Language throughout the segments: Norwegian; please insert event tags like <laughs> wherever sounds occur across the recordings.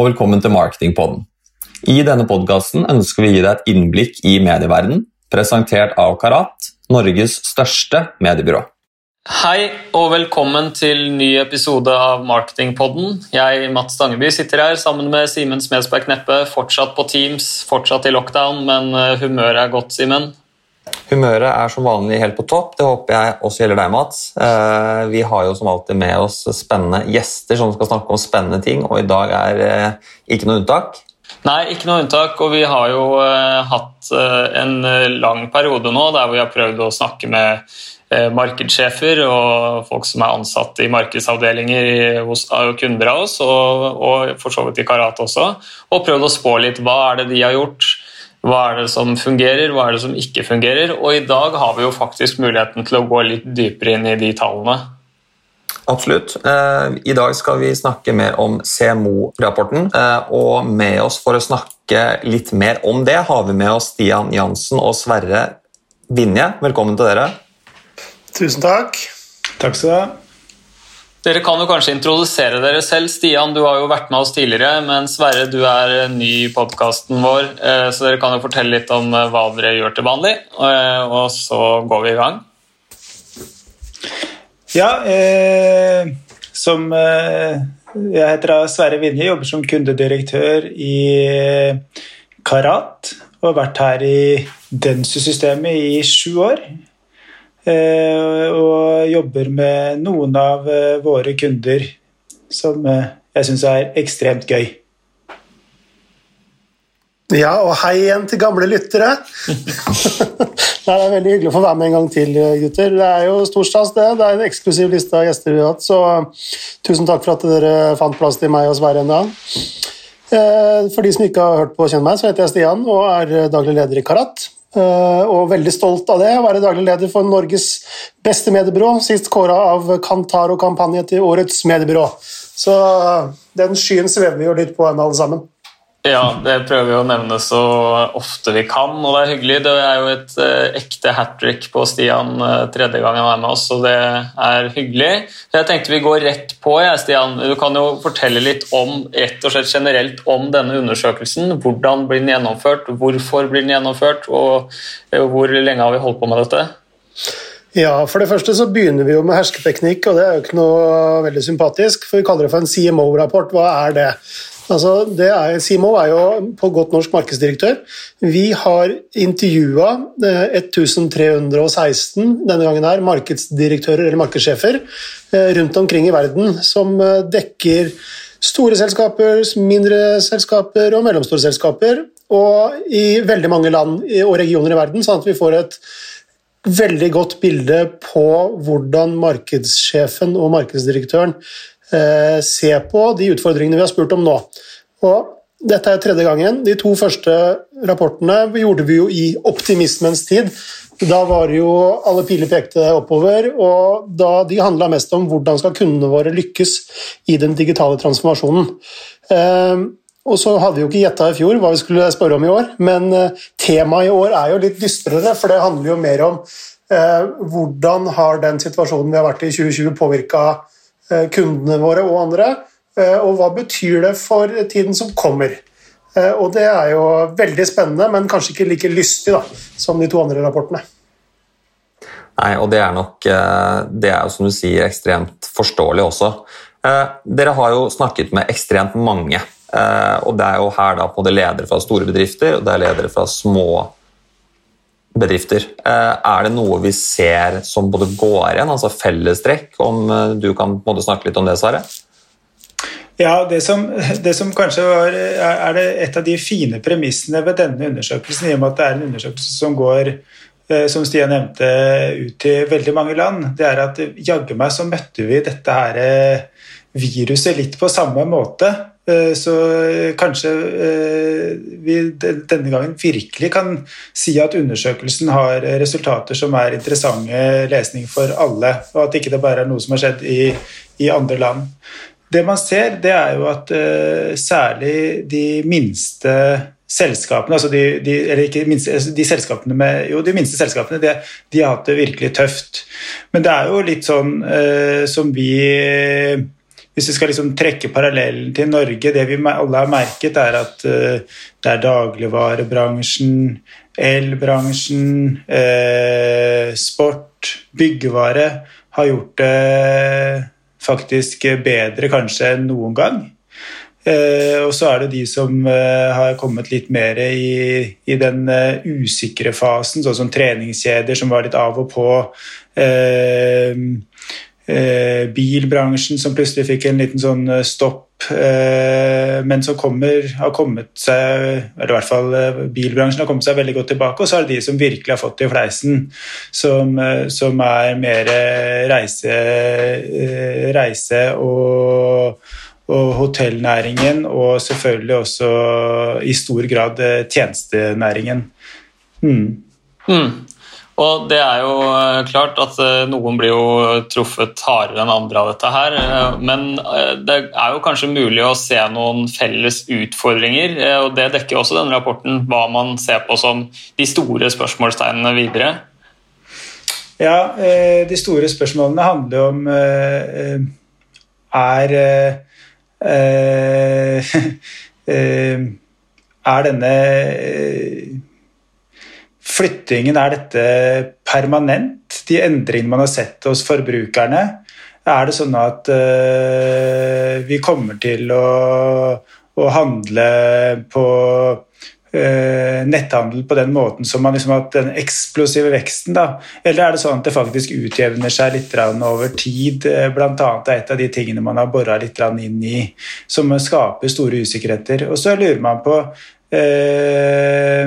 Og velkommen til Marketingpodden. I denne podkasten ønsker vi å gi deg et innblikk i medieverdenen, presentert av Karat, Norges største mediebyrå. Hei og velkommen til ny episode av Marketingpodden. Jeg, Mats Stangeby, sitter her sammen med Simen Smedsberg Kneppe. Fortsatt på Teams, fortsatt i lockdown, men eh, humøret er godt, Simen? Humøret er som vanlig helt på topp. Det håper jeg også gjelder deg, Mats. Eh, vi har jo som alltid med oss spennende gjester som skal snakke om spennende ting, og i dag er eh, ikke noe unntak. Nei, ikke noe unntak. Og vi har jo uh, hatt en lang periode nå der vi har prøvd å snakke med markedssjefer og folk som er ansatt i markedsavdelinger hos kunder av oss, og, og for så vidt i Karat også, og prøvd å spå litt hva er det de har gjort hva er det som fungerer, hva er det som ikke fungerer? Og i dag har vi jo faktisk muligheten til å gå litt dypere inn i de tallene. Absolutt. Eh, I dag skal vi snakke mer om CMO-rapporten. Eh, og med oss for å snakke litt mer om det har vi med oss Stian Jansen og Sverre Vinje. Velkommen til dere. Tusen takk. Takk skal du ha. Dere kan jo kanskje introdusere dere selv. Stian, du har jo vært med oss tidligere, men Sverre, du er ny i podkasten vår, eh, så dere kan jo fortelle litt om eh, hva dere gjør til vanlig, eh, og så går vi i gang. Ja, eh, som eh, Jeg heter Sverre Vinje, jobber som kundedirektør i Karat. Og har vært her i Densu-systemet i sju år. Eh, og jobber med noen av eh, våre kunder som eh, jeg syns er ekstremt gøy. Ja, og hei igjen til gamle lyttere. <laughs> det er veldig hyggelig å få være med en gang til, gutter. Det er jo storstas, det. Det er en eksklusiv liste av gjester vi har hatt, så tusen takk for at dere fant plass til meg og Sverre en dag. For de som ikke har hørt på Kjenn meg, så heter jeg Stian og er daglig leder i Karat. Eh, og veldig stolt av det, å være daglig leder for Norges beste mediebyrå. Sist kåra av Kantar og Kampanje til årets mediebyrå. Så eh, den skyen svever vi jo litt på ennå, alle sammen. Ja, det prøver vi å nevne så ofte vi kan, og det er hyggelig. Det er jo et uh, ekte hat trick på Stian uh, tredje gang han er med oss, og det er hyggelig. Jeg tenkte vi går rett på, jeg, Stian. Du kan jo fortelle litt om rett og slett generelt om denne undersøkelsen. Hvordan blir den gjennomført, hvorfor blir den gjennomført, og uh, hvor lenge har vi holdt på med dette? Ja, For det første så begynner vi jo med hersketeknikk, og det er jo ikke noe veldig sympatisk. for Vi kaller det for en CMO-rapport. Hva er det? Altså, det er, Simo er jo på godt norsk markedsdirektør. Vi har intervjua 1316 eh, denne gangen her, markedsdirektører eller markedssjefer eh, rundt omkring i verden som eh, dekker store selskaper, mindre selskaper og mellomstore selskaper. Og i veldig mange land og regioner i verden, sånn at vi får et veldig godt bilde på hvordan markedssjefen og markedsdirektøren se på de utfordringene vi har spurt om nå. Og dette er tredje gangen. De to første rapportene gjorde vi jo i optimismens tid. Da var jo alle piler pekte oppover, og da de handla mest om hvordan skal kundene våre lykkes i den digitale transformasjonen. Eh, og så hadde vi jo ikke gjetta i fjor hva vi skulle spørre om i år, men eh, temaet i år er jo litt dystrere, for det handler jo mer om hvordan har den situasjonen vi har vært i 2020 påvirka Eh, kundene våre og andre. Eh, og hva betyr det for tiden som kommer? Eh, og det er jo veldig spennende, men kanskje ikke like lystig da, som de to andre rapportene. Nei, og det er nok det er jo som du sier ekstremt forståelig også. Dere har jo snakket med ekstremt mange, og det er jo her da både ledere fra store bedrifter og det er ledere fra små bedrifter. Eh, er det noe vi ser som både går igjen, altså fellestrekk? Om eh, du kan snakke litt om det, Sverre? Ja, det som, det som, kanskje var, er det et av de fine premissene ved denne undersøkelsen, i og med at det er en undersøkelse som går eh, som Stian nevnte, ut til veldig mange land, det er at jaggu meg så møtte vi dette her viruset litt på samme måte. Eh, så kanskje eh, vi denne gangen virkelig kan si at undersøkelsen har resultater som er interessante lesning for alle, og at ikke det bare er noe som har skjedd i, i andre land. Det man ser, det er jo at særlig de minste selskapene, altså de, de, eller ikke minste, altså de selskapene med, jo, de minste selskapene, de, de, har hatt det virkelig tøft. Men det er jo litt sånn uh, som vi hvis vi skal liksom trekke parallellen til Norge, det vi alle har merket, er at uh, det er dagligvarebransjen, elbransjen, uh, sport, byggevare har gjort det faktisk bedre kanskje enn noen gang. Uh, og så er det de som har kommet litt mer i, i den usikre fasen, sånn som treningskjeder som var litt av og på. Bilbransjen som plutselig fikk en liten sånn stopp, men som kommer, har kommet seg Eller i hvert fall bilbransjen har kommet seg veldig godt tilbake. Og så er det de som virkelig har fått det i fleisen, som, som er mer reise, reise og og hotellnæringen, og selvfølgelig også i stor grad eh, tjenestenæringen. Mm. Mm. Og det er jo eh, klart at eh, noen blir jo truffet hardere enn andre av dette her. Men det er jo kanskje mulig å se noen felles utfordringer, og det dekker også denne rapporten, hva man ser på som de store spørsmålstegnene videre. Ja, de store spørsmålene handler om er Eh, <laughs> eh, er denne eh, flyttingen Er dette permanent? De endringene man har sett hos forbrukerne? Er det sånn at vi kommer til å, å handle på uh, netthandel på den måten som man liksom har hatt den eksplosive veksten? da? Eller er det sånn at det faktisk utjevner seg litt over tid? Uh, blant annet er et av de tingene man har bora litt inn i, som skaper store usikkerheter. Og så lurer man på uh,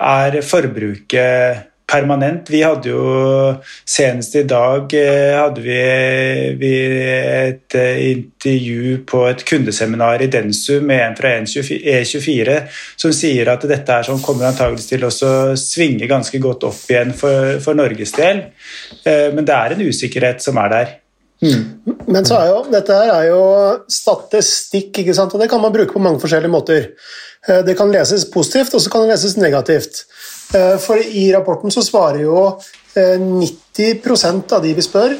Er forbruket permanent. Vi hadde jo senest i dag eh, hadde vi, vi et eh, intervju på et kundeseminar i Densu med en fra E24 som sier at dette er som kommer antageligvis til å svinge ganske godt opp igjen for, for Norges del. Eh, men det er en usikkerhet som er der. Mm. Men så er jo, dette her er jo statistikk, ikke sant? og det kan man bruke på mange forskjellige måter. Det kan leses positivt, og så kan det leses negativt. Eh, for i rapporten så svarer jo 90 eh, av de vi spør,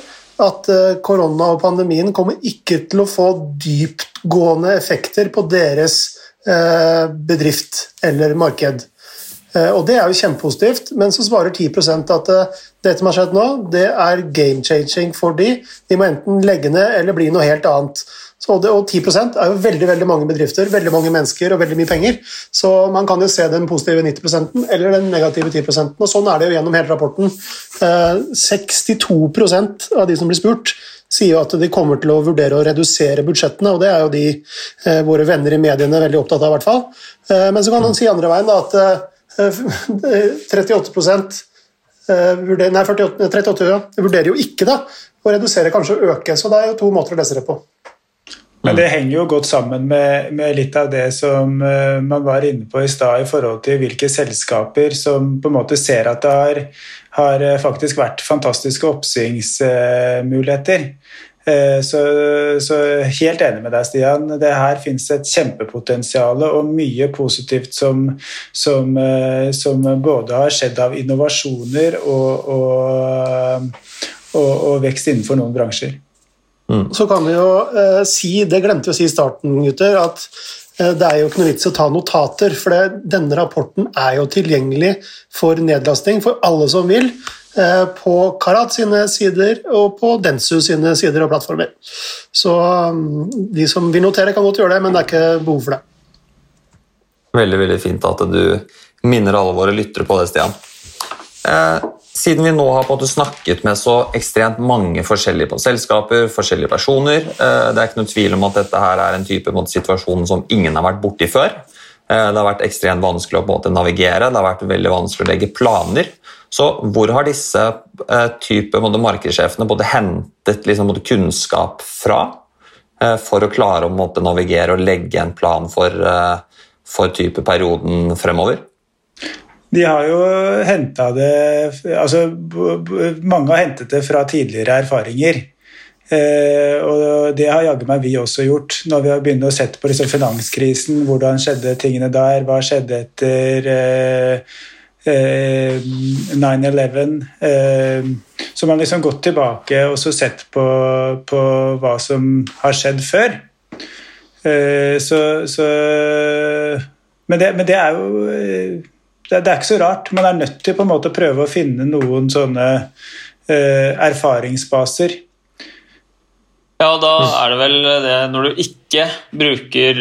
at eh, korona og pandemien kommer ikke til å få dyptgående effekter på deres bedrift eller marked. Og Det er jo kjempepositivt, men så svarer 10% at det som har skjedd nå, det er game changing for de. De må enten legge ned eller bli noe helt annet. Det, og 10% er jo veldig veldig mange bedrifter, veldig mange mennesker og veldig mye penger. Så man kan jo se den positive 90 eller den negative 10 og Sånn er det jo gjennom hele rapporten. 62 eh, av de som blir spurt, sier jo at de kommer til å vurdere å redusere budsjettene, og det er jo de eh, våre venner i mediene veldig opptatt av, i hvert fall. Eh, men så kan man si andre veien da, at 38 vurderer, nei, 48, 38 ja, vurderer jo ikke da, å redusere, kanskje å øke. Så det er jo to måter å lese det på. Men det henger jo godt sammen med, med litt av det som uh, man var inne på i stad i forhold til hvilke selskaper som på en måte ser at det har, har eh, faktisk vært fantastiske oppsvingsmuligheter. Uh, så, så, helt enig med deg, Stian. Det her finnes et kjempepotensial og mye positivt som, som, uh, som, både har skjedd av innovasjoner og, og, og, og vekst innenfor noen bransjer. Mm. Så kan vi jo eh, si, det glemte vi å si i starten, gutter, at det er jo ikke noe vits å ta notater, for det, denne rapporten er jo tilgjengelig for nedlasting for alle som vil, uh, på Karat sine sider og på Densu sine sider og plattformer. Så um, de som vil notere, kan godt gjøre det, men det er ikke behov for det. Veldig, veldig fint at du minner alle våre lyttere på det, Stian. Siden vi nå har på snakket med så ekstremt mange forskjellige selskaper, forskjellige personer eh, Det er ikke noe tvil om at dette her er en type måte, situasjon som ingen har vært borti før. Eh, det har vært ekstremt vanskelig å måte, navigere, det har vært veldig vanskelig å legge planer. Så hvor har disse eh, type måte, markedssjefene både hentet liksom, måte, kunnskap fra for å klare å måte, navigere og legge en plan for, for type perioden fremover? De har jo henta det altså, Mange har hentet det fra tidligere erfaringer. Eh, og det har jaggu meg vi også gjort, når vi har begynt å sette på liksom finanskrisen. Hvordan skjedde tingene der? Hva skjedde etter eh, eh, 9-11? Eh, så man har liksom gått tilbake og så sett på, på hva som har skjedd før. Eh, så, så men, det, men, det, er jo det, er ikke så rart. Man er nødt til på en måte å prøve å finne noen sånne uh, erfaringsbaser. Ja, da er det vel det når du ikke bruker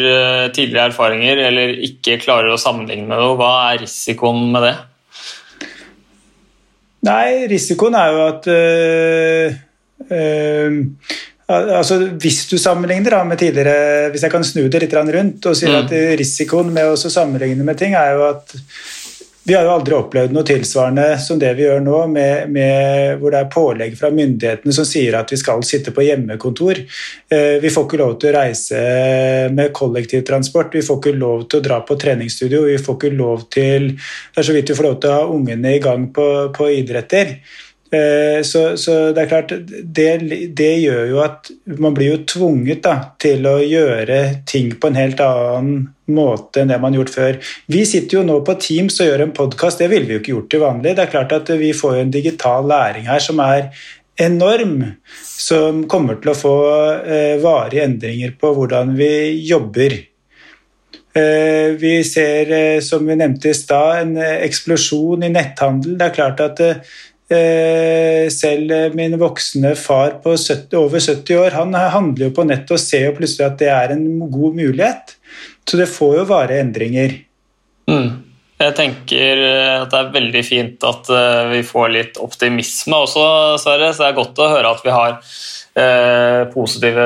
tidligere erfaringer eller ikke klarer å sammenligne med noe, hva er risikoen med det? Nei, risikoen er jo at øh, øh, altså Hvis du sammenligner da, med tidligere Hvis jeg kan snu det litt rundt og si mm. at risikoen med å sammenligne med ting, er jo at vi har jo aldri opplevd noe tilsvarende som det vi gjør nå, med, med, hvor det er pålegg fra myndighetene som sier at vi skal sitte på hjemmekontor. Eh, vi får ikke lov til å reise med kollektivtransport, vi får ikke lov til å dra på treningsstudio, vi får ikke lov til Det er så vidt vi får lov til å ha ungene i gang på, på idretter. Eh, så, så, det er klart, det, det, gjør jo at man blir jo tvunget da, til å gjøre ting på en helt annen måte enn det man har gjort før. Vi sitter jo nå på Teams og gjør en podkast, det ville vi jo ikke gjort til vanlig. Det er klart at vi får en digital læring her som er enorm, som kommer til å få eh, varige endringer på hvordan vi jobber. Eh, vi ser, eh, som vi nevnte i stad, en eh, eksplosjon i netthandel. Det er klart at eh, selv min voksne far på 70, over 70 år han handler jo på nett og ser jo plutselig at det er en god mulighet. Så det får jo vare endringer. Mm. Jeg tenker at det er veldig fint at eh, vi får litt optimisme også, Sverre. Så det er godt å høre at vi har Eh, positive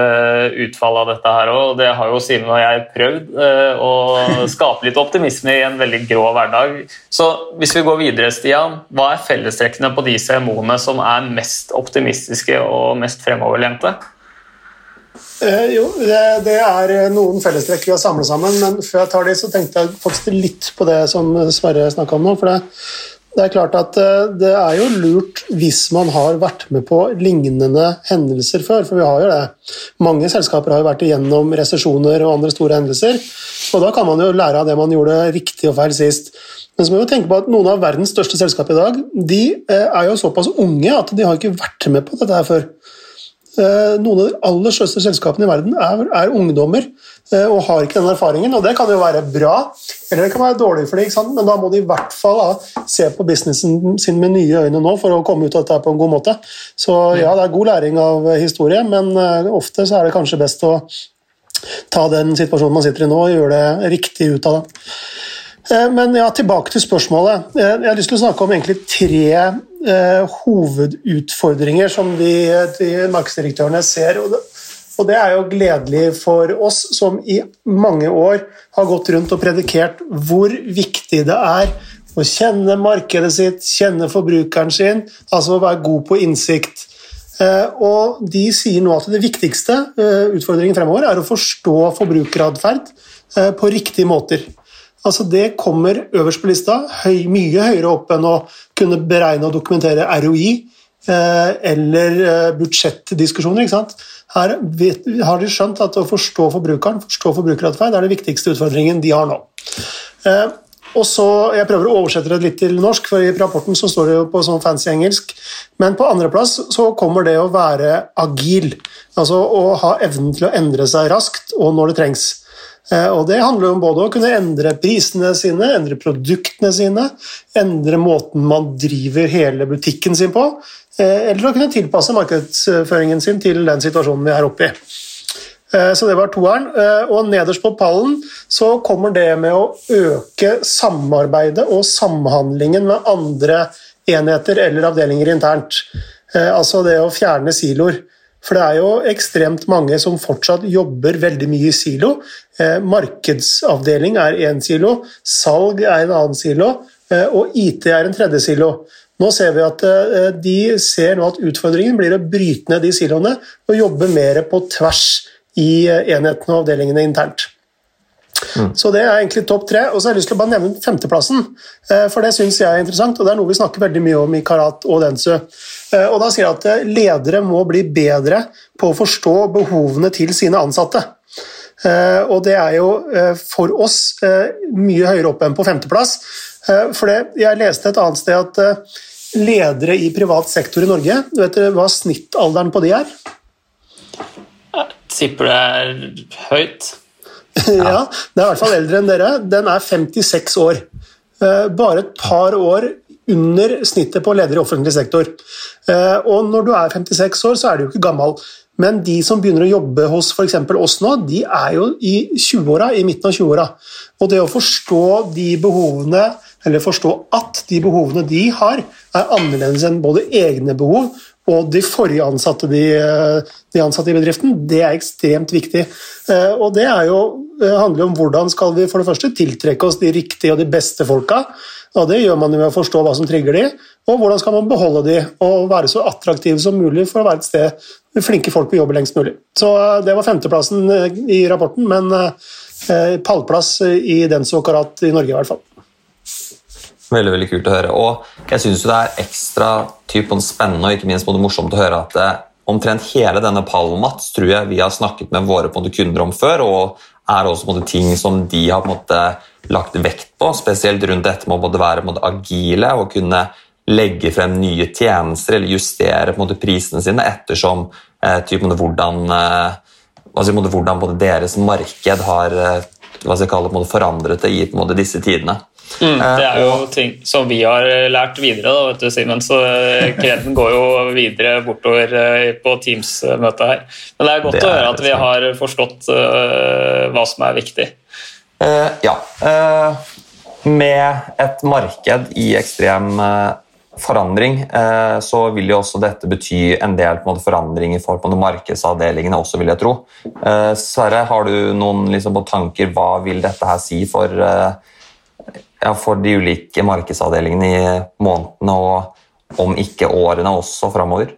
utfall av dette her òg. Det har jo Simen og jeg prøvd, eh, å <laughs> skape litt optimisme i en veldig grå hverdag. Så hvis vi går videre, Stian, hva er fellestrekkene på de CMO-ene som er mest optimistiske og mest fremoverlente? Eh, jo, det, det, er noen fellestrekk vi har samlet sammen, men før jeg tar de, så tenkte jeg faktisk litt på det som Sverre snakka om nå. for det det er klart at eh, det er jo lurt hvis man har vært med på lignende hendelser før, for vi har jo det. Mange selskaper har jo vært igjennom resesjoner og andre store hendelser, og da kan man jo lære av det man gjorde riktig og feil sist. Men så må vi tenke på at noen av verdens største selskap i dag de eh, er jo såpass unge at de har ikke vært med på dette her før. Eh, noen av de aller største selskapene i verden er, er ungdommer eh, og har ikke den erfaringen. og Det kan jo være bra, eller det kan være dårlig for dem, men da må de i hvert fall da, se på businessen sin med nye øyne nå for å komme ut av dette på en god måte. Så ja, det er god læring av historie, men eh, ofte så er det kanskje best å ta den situasjonen man sitter i nå og gjøre det riktig ut av det. Men ja, tilbake til spørsmålet. Jeg har lyst til å snakke om egentlig tre eh, hovedutfordringer som de, de markedsdirektørene ser. Og det, og det, er jo gledelig for oss som i mange år har gått rundt og predikert hvor viktig det er å kjenne markedet sitt, kjenne forbrukeren sin, altså å være god på innsikt. Eh, og de sier nå at det viktigste eh, utfordringen fremover er å forstå forbrukeratferd eh, på riktige måter. Altså Det kommer øverst på lista, høy, mye høyere opp enn å kunne beregne og dokumentere ROI eh, eller eh, budsjettdiskusjoner. ikke sant? Her vet, har de skjønt at å forstå forbrukeren, forstå forbrukeratferd, er den viktigste utfordringen de har nå. Eh, og så, Jeg prøver å oversette det litt til norsk, for i rapporten så står det jo på sånn fancy engelsk. Men på andreplass så kommer det å være agil. Altså å ha evnen til å endre seg raskt og når det trengs. Eh, og Det handler om både å kunne endre prisene sine, endre produktene sine, endre måten man driver hele butikken sin på, eh, eller å kunne tilpasse markedsføringen sin til den situasjonen vi er oppe i. Eh, så det var toeren. Og nederst på pallen så kommer det med å øke samarbeidet og samhandlingen med andre enheter eller avdelinger internt. Altså det å fjerne siloer. For det er jo ekstremt mange som fortsatt jobber veldig mye i silo. Eh, markedsavdeling er én silo, salg er en annen silo, eh, og IT er en tredje silo. Nå ser vi at eh, De ser at utfordringen blir å bryte ned de siloene og jobbe mer på tvers i enhetene og avdelingene internt. Mm. Så Det er egentlig topp tre. Og så har jeg lyst til å bare nevne femteplassen. For det syns jeg er interessant, og det er noe vi snakker veldig mye om i Karat og Densu. Og Da sier jeg at ledere må bli bedre på å forstå behovene til sine ansatte. Eh, og det er jo eh, for oss eh, mye høyere opp enn på femteplass. For det, jeg leste et annet sted at ledere i privat sektor i Norge. Vet dere hva snittalderen på de er? Jeg tipper det er høyt. Ja, det er i hvert fall eldre enn dere. Den er 56 år. Eh, bare et par år under snittet på ledere i offentlig sektor. Eh, og når du er 56 år, så er du jo ikke gammel. Men de som begynner å jobbe hos f.eks. oss nå, de er jo i 20-åra, i midten av 20-åra. Og det å forstå de behovene, eller forstå at de behovene de har, er annerledes enn både egne behov og de forrige ansatte de, de ansatte i bedriften, det er ekstremt viktig. Eh, og det jo, handler jo om hvordan skal vi for det første tiltrekke oss de riktige og de beste folka. Og Det gjør man jo ved å forstå hva som trigger de, og hvordan skal man beholde de og være så attraktive som mulig for å være et sted med flinke folk vil jobbe lengst mulig. Så eh, Det var femteplassen i rapporten, men pallplass i den så Karat i Norge i hvert fall. Veldig veldig kult å høre. Og jeg syns det er ekstra typen spennende og ikke minst både morsomt å høre at det, eh, omtrent hele denne pallen tror jeg vi har snakket med våre kunder om før, og er også måte, ting som de har måte, lagt vekt på, spesielt rundt dette med å både være måte, agile og kunne legge frem nye tjenester eller justere måte, prisene sine ettersom eh, typ, hvordan, eh, si, hvordan deres marked har eh, kalle, forandret det i disse tidene. Mm, det er jo ting som vi har lært videre, da, vet du, Simen. Så eh, <laughs> kreden går jo videre bortover eh, på Teams-møtet her. Men det er godt det å høre at vi har forstått uh, hva som er viktig. Uh, ja. Uh, med et marked i ekstrem forandring, så vil jo også dette bety en del på en måte, forandringer for til markedsavdelingene også, vil jeg tro. Sverre, har du noen liksom, tanker? Hva vil dette her si for ja, for de ulike markedsavdelingene i månedene og om ikke årene også framover?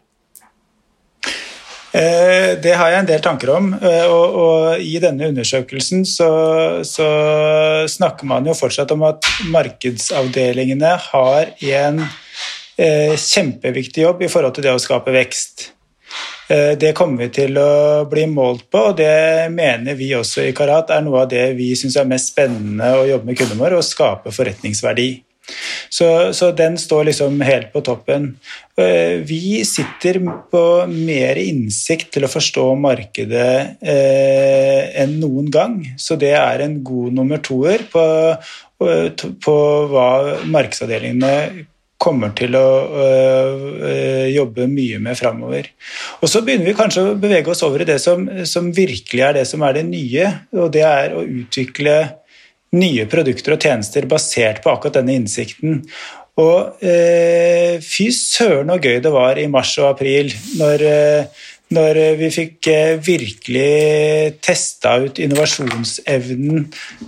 Eh, det har jeg en del tanker om. Eh, og, og I denne undersøkelsen så, så, snakker man jo fortsatt om at markedsavdelingene har en eh, kjempeviktig jobb i forhold til det å skape vekst. Eh, det kommer vi til å bli målt på, og det mener vi også i Karat er noe av det vi syns er mest spennende å jobbe med kundene våre, å skape forretningsverdi. Så, så, den står liksom helt på toppen. Eh, vi sitter på mer innsikt til å forstå markedet eh, enn noen gang, så det er en god nummer toer på, på hva markedsavdelingene kommer til å øh, jobbe mye med framover. Og så begynner vi kanskje å bevege oss over i det som, som, virkelig er det som er det nye, og det er å utvikle nye produkter og tjenester basert på akkurat denne innsikten. Og øh, fy søren så gøy det var i mars og april når øh, når eh, vi fikk eh, virkelig testa ut innovasjonsevnen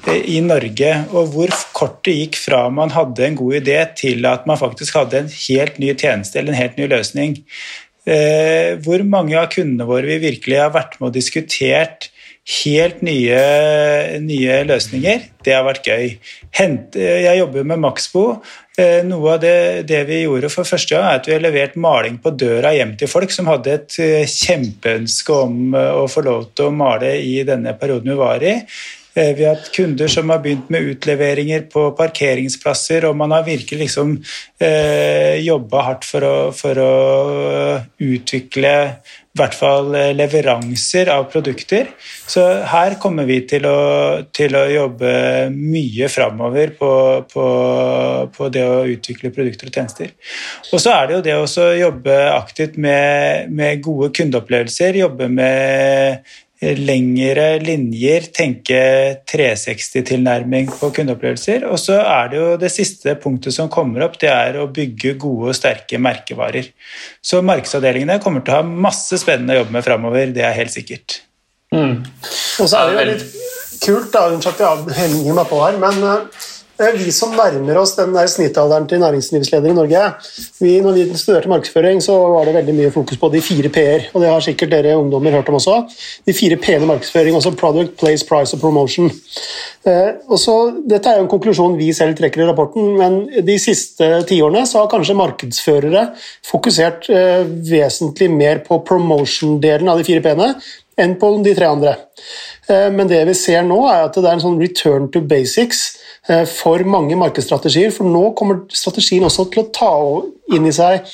eh, i Norge, og hvor kort det gikk fra man hadde en god idé til at man faktisk hadde en helt ny tjeneste eller en helt ny løsning. Hvor mange av kundene våre vi virkelig har vært med og diskutert helt nye, nye løsninger, det har vært gøy. Jeg jobber med Maxbo, Eh, noe av det, det, vi gjorde for første gang, er at vi har levert maling på døra hjem til folk som hadde et eh, kjempeønske om eh, å få lov til å male i denne perioden vi var i. Vi har hatt kunder som har begynt med utleveringer på parkeringsplasser, og man har virkelig liksom eh, jobba hardt for å, for å utvikle i hvert fall eh, leveranser av produkter. Så her kommer vi til å, til å jobbe mye framover på, på, på, det å utvikle produkter og tjenester. Og så er det jo det å jobbe aktivt med, med gode kundeopplevelser, jobbe med lengre linjer, tenke 360-tilnærming på kundeopplevelser. Og så er det jo det siste punktet som kommer opp, det er å bygge gode og sterke merkevarer. Så markedsavdelingene kommer til å ha masse spennende å jobbe med framover, det er helt sikkert. Mm. Og så er det jo litt kult, da, unnskyld at jeg henger meg på her, men eh, vi som nærmer oss den der snittalderen til næringslivsledere i Norge vi, når vi studerte markedsføring, så var det veldig mye fokus på de fire p-er. og Det har sikkert dere ungdommer hørt om også. De fire p-ene markedsføring, også product, place, price og promotion. Eh, og så, dette er jo en konklusjon vi selv trekker i rapporten, men de siste tiårene så har kanskje markedsførere fokusert eh, vesentlig mer på promotion-delen av de fire p-ene enn på de tre andre. Eh, men det vi ser nå, er at det er en sånn return to basics eh, for mange markedsstrategier. For nå kommer strategien også til å ta inn i seg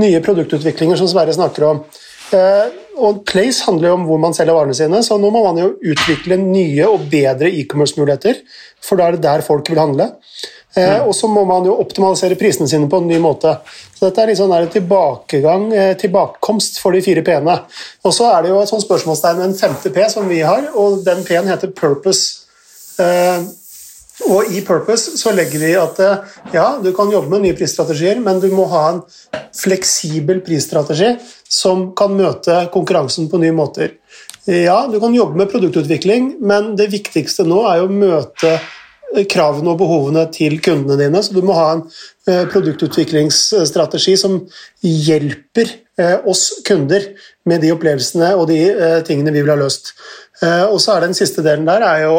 nye produktutviklinger, som Sverre snakker om. Eh, og Place handler jo om hvor man selger varene sine, så nå må man jo utvikle nye og bedre e-commerce-muligheter, for da er det der folk vil handle. Mm. Og så må man jo optimalisere prisene sine på en ny måte. Så dette er litt sånn tilbakegang, tilbakekomst for de fire p-ene. Og så er det jo et sånt spørsmålstegn med en femte p som vi har, og den p-en heter purpose. Og i Purpose så legger vi at eh, ja, du kan jobbe med nye prisstrategier, men du må ha en fleksibel prisstrategi som kan møte konkurransen på nye måter. Ja, du kan jobbe med produktutvikling, men det viktigste nå er jo å møte kravene og behovene til kundene dine. Så du må ha en eh, produktutviklingsstrategi som hjelper eh, oss kunder med de opplevelsene og de tingene vi vil ha løst. Og så er Den siste delen der er jo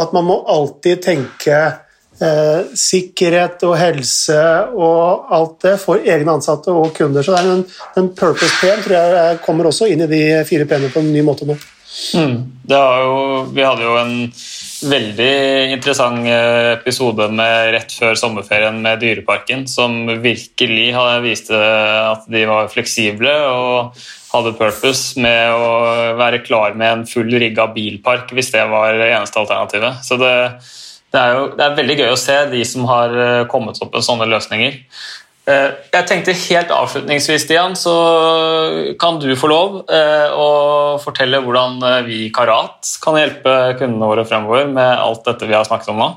at man må alltid tenke eh, sikkerhet og helse og alt det for egne ansatte og kunder. Så den, den purpose P-en tror jeg kommer også inn i de fire P-ene på en ny måte nå. Mm. Jo, vi hadde jo en veldig interessant eh, episode med rett før sommerferien med Dyreparken, som virkelig viste at de var fleksible og hadde purpose med å være klar med en full rigga bilpark hvis det var det eneste alternativet. Så det, det, er jo det er veldig gøy å se de som har eh, kommet opp med sånne løsninger. Eh, jeg tenkte helt avslutningsvis, Stian, så kan du få lov eh, å fortelle hvordan vi i Karat kan hjelpe kundene våre fremover med alt dette vi har snakket om nå?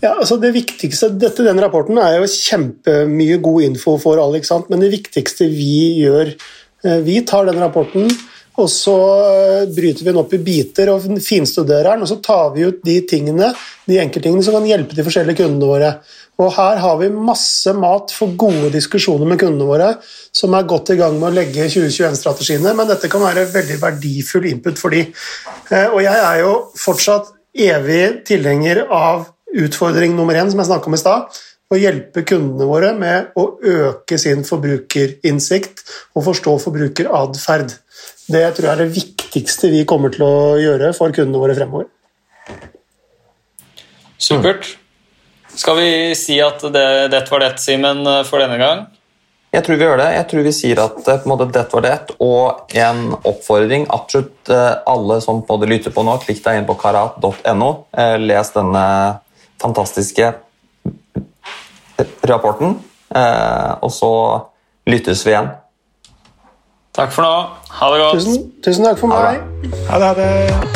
Ja, altså det viktigste, dette, Den rapporten er jo kjempemye god info for alle, men det viktigste vi gjør Eh, vi tar den rapporten, og så eh, bryter vi den opp i biter og finstuderer den. Og så tar vi ut de tingene, de enkelttingene som kan hjelpe de forskjellige kundene våre. Og her har vi masse mat for gode diskusjoner med kundene våre, som er godt i gang med å legge 2021-strategiene, men dette kan være veldig verdifull input for de. Eh, og jeg er jo fortsatt evig tilhenger av utfordring nummer én, som jeg snakka om i stad å hjelpe kundene våre med å øke sin forbrukerinnsikt og forstå forbrukeratferd. Det tror jeg er det viktigste vi kommer til å gjøre for kundene våre fremover. Supert. Skal vi si at det, dette var det, Simen, for denne gang? Jeg tror vi gjør det. Jeg tror vi sier at eh, på en måte, dette var det, og en oppfordring. Absolutt eh, alle som både lytter på nå, klikk deg inn på karat.no. Eh, les denne fantastiske rapporten. Eh, og så lyttes vi igjen. Takk for nå. Ha det godt. Tusen, tusen takk for meg. Ha det. Ha det.